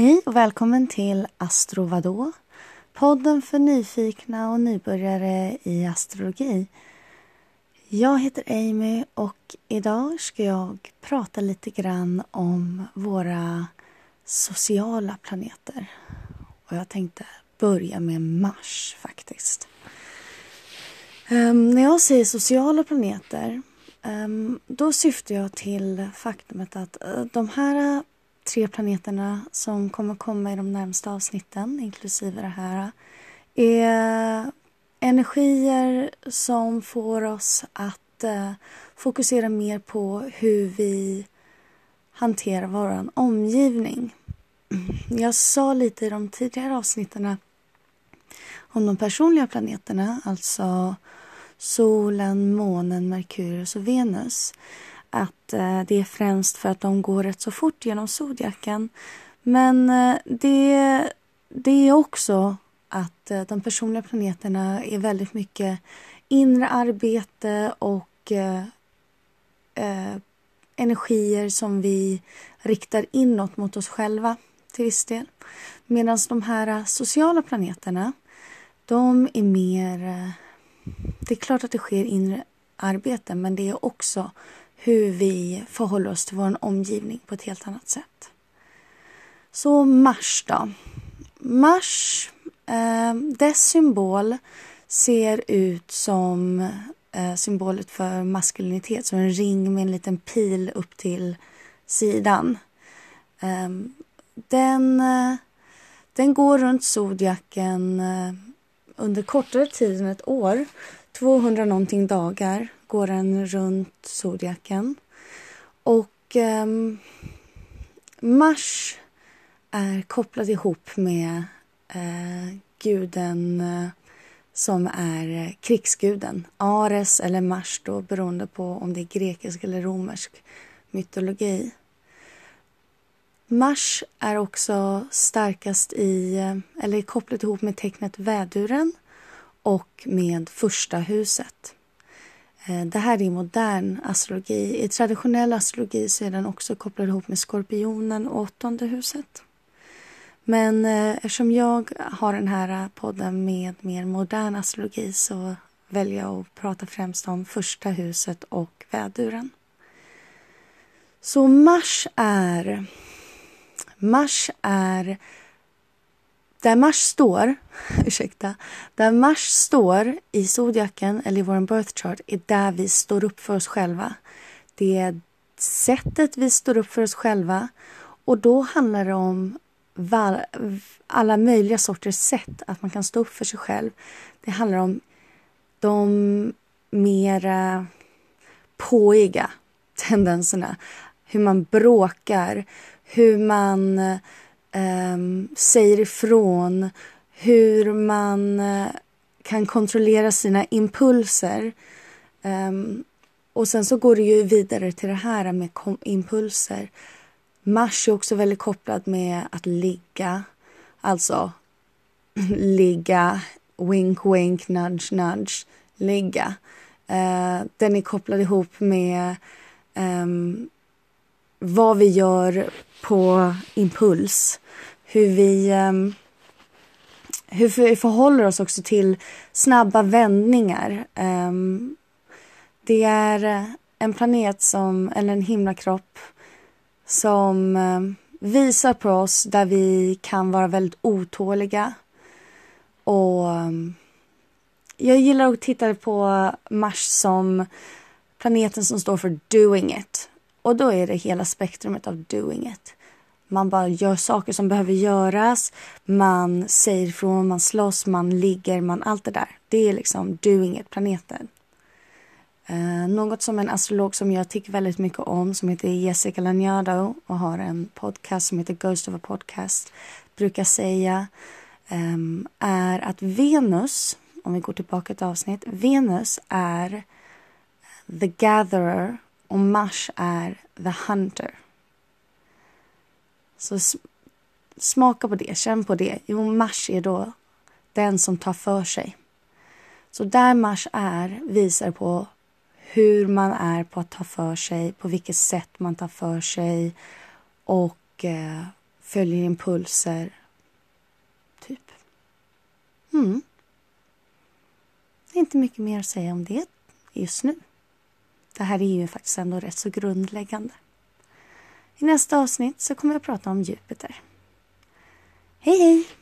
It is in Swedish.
Hej och välkommen till Astro Vadå? Podden för nyfikna och nybörjare i astrologi. Jag heter Amy och idag ska jag prata lite grann om våra sociala planeter. Och jag tänkte börja med Mars faktiskt. Um, när jag säger sociala planeter um, då syftar jag till faktumet att uh, de här tre planeterna som kommer komma i de närmsta avsnitten, inklusive det här, är energier som får oss att eh, fokusera mer på hur vi hanterar vår omgivning. Jag sa lite i de tidigare avsnitten om de personliga planeterna, alltså solen, månen, Merkurius och Venus att eh, det är främst för att de går rätt så fort genom zodiaken. Men eh, det, det är också att eh, de personliga planeterna är väldigt mycket inre arbete och eh, eh energier som vi riktar inåt mot oss själva till viss del. Medan de här sociala planeterna, de är mer... Eh, det är klart att det sker inre arbete, men det är också hur vi förhåller oss till vår omgivning på ett helt annat sätt. Så Mars då. Mars, eh, dess symbol ser ut som eh, symbolet för maskulinitet, som en ring med en liten pil upp till sidan. Eh, den, eh, den går runt zodiaken eh, under kortare tid än ett år, 200 någonting dagar går den runt zodiaken. Och eh, Mars är kopplad ihop med eh, guden eh, som är eh, krigsguden. Ares eller Mars då beroende på om det är grekisk eller romersk mytologi. Mars är också starkast i, eh, eller kopplat ihop med tecknet väduren och med första huset. Eh, det här är modern astrologi. I traditionell astrologi så är den också kopplad ihop med skorpionen och åttonde huset. Men eh, eftersom jag har den här podden med mer modern astrologi så väljer jag att prata främst om första huset och väduren. Så Mars är... Mars är där Mars står, ursäkta, där Mars står i zodiaken eller i vår birth chart är där vi står upp för oss själva. Det är sättet vi står upp för oss själva och då handlar det om alla möjliga sorters sätt att man kan stå upp för sig själv. Det handlar om de mera påiga tendenserna. Hur man bråkar, hur man um, säger ifrån, hur man eh, kan kontrollera sina impulser. Um, och sen så går det ju vidare till det här med impulser. Mars är också väldigt kopplad med att ligga. Alltså ligga, wink wink, nudge nudge, ligga. Uh, den är kopplad ihop med um, vad vi gör på impuls. Hur vi, ehm, hur vi förhåller oss också till snabba vändningar. Ehm, det är en planet som, eller en himlakropp som ehm, visar på oss där vi kan vara väldigt otåliga. Och jag gillar att titta på Mars som planeten som står för doing it. Och då är det hela spektrumet av doing it. Man bara gör saker som behöver göras. Man säger ifrån, man slåss, man ligger, man allt det där. Det är liksom doing it-planeten. Eh, något som en astrolog som jag tycker väldigt mycket om som heter Jessica Lanyardo och har en podcast som heter Ghost of a Podcast brukar säga eh, är att Venus, om vi går tillbaka ett avsnitt, Venus är the gatherer och Mars är the hunter. Så smaka på det, känn på det. Jo, Mars är då den som tar för sig. Så där Mars är visar på hur man är på att ta för sig, på vilket sätt man tar för sig och eh, följer impulser. Typ. Mm. Det är inte mycket mer att säga om det just nu. Det här är ju faktiskt ändå rätt så grundläggande. I nästa avsnitt så kommer jag att prata om Jupiter. Hej hej!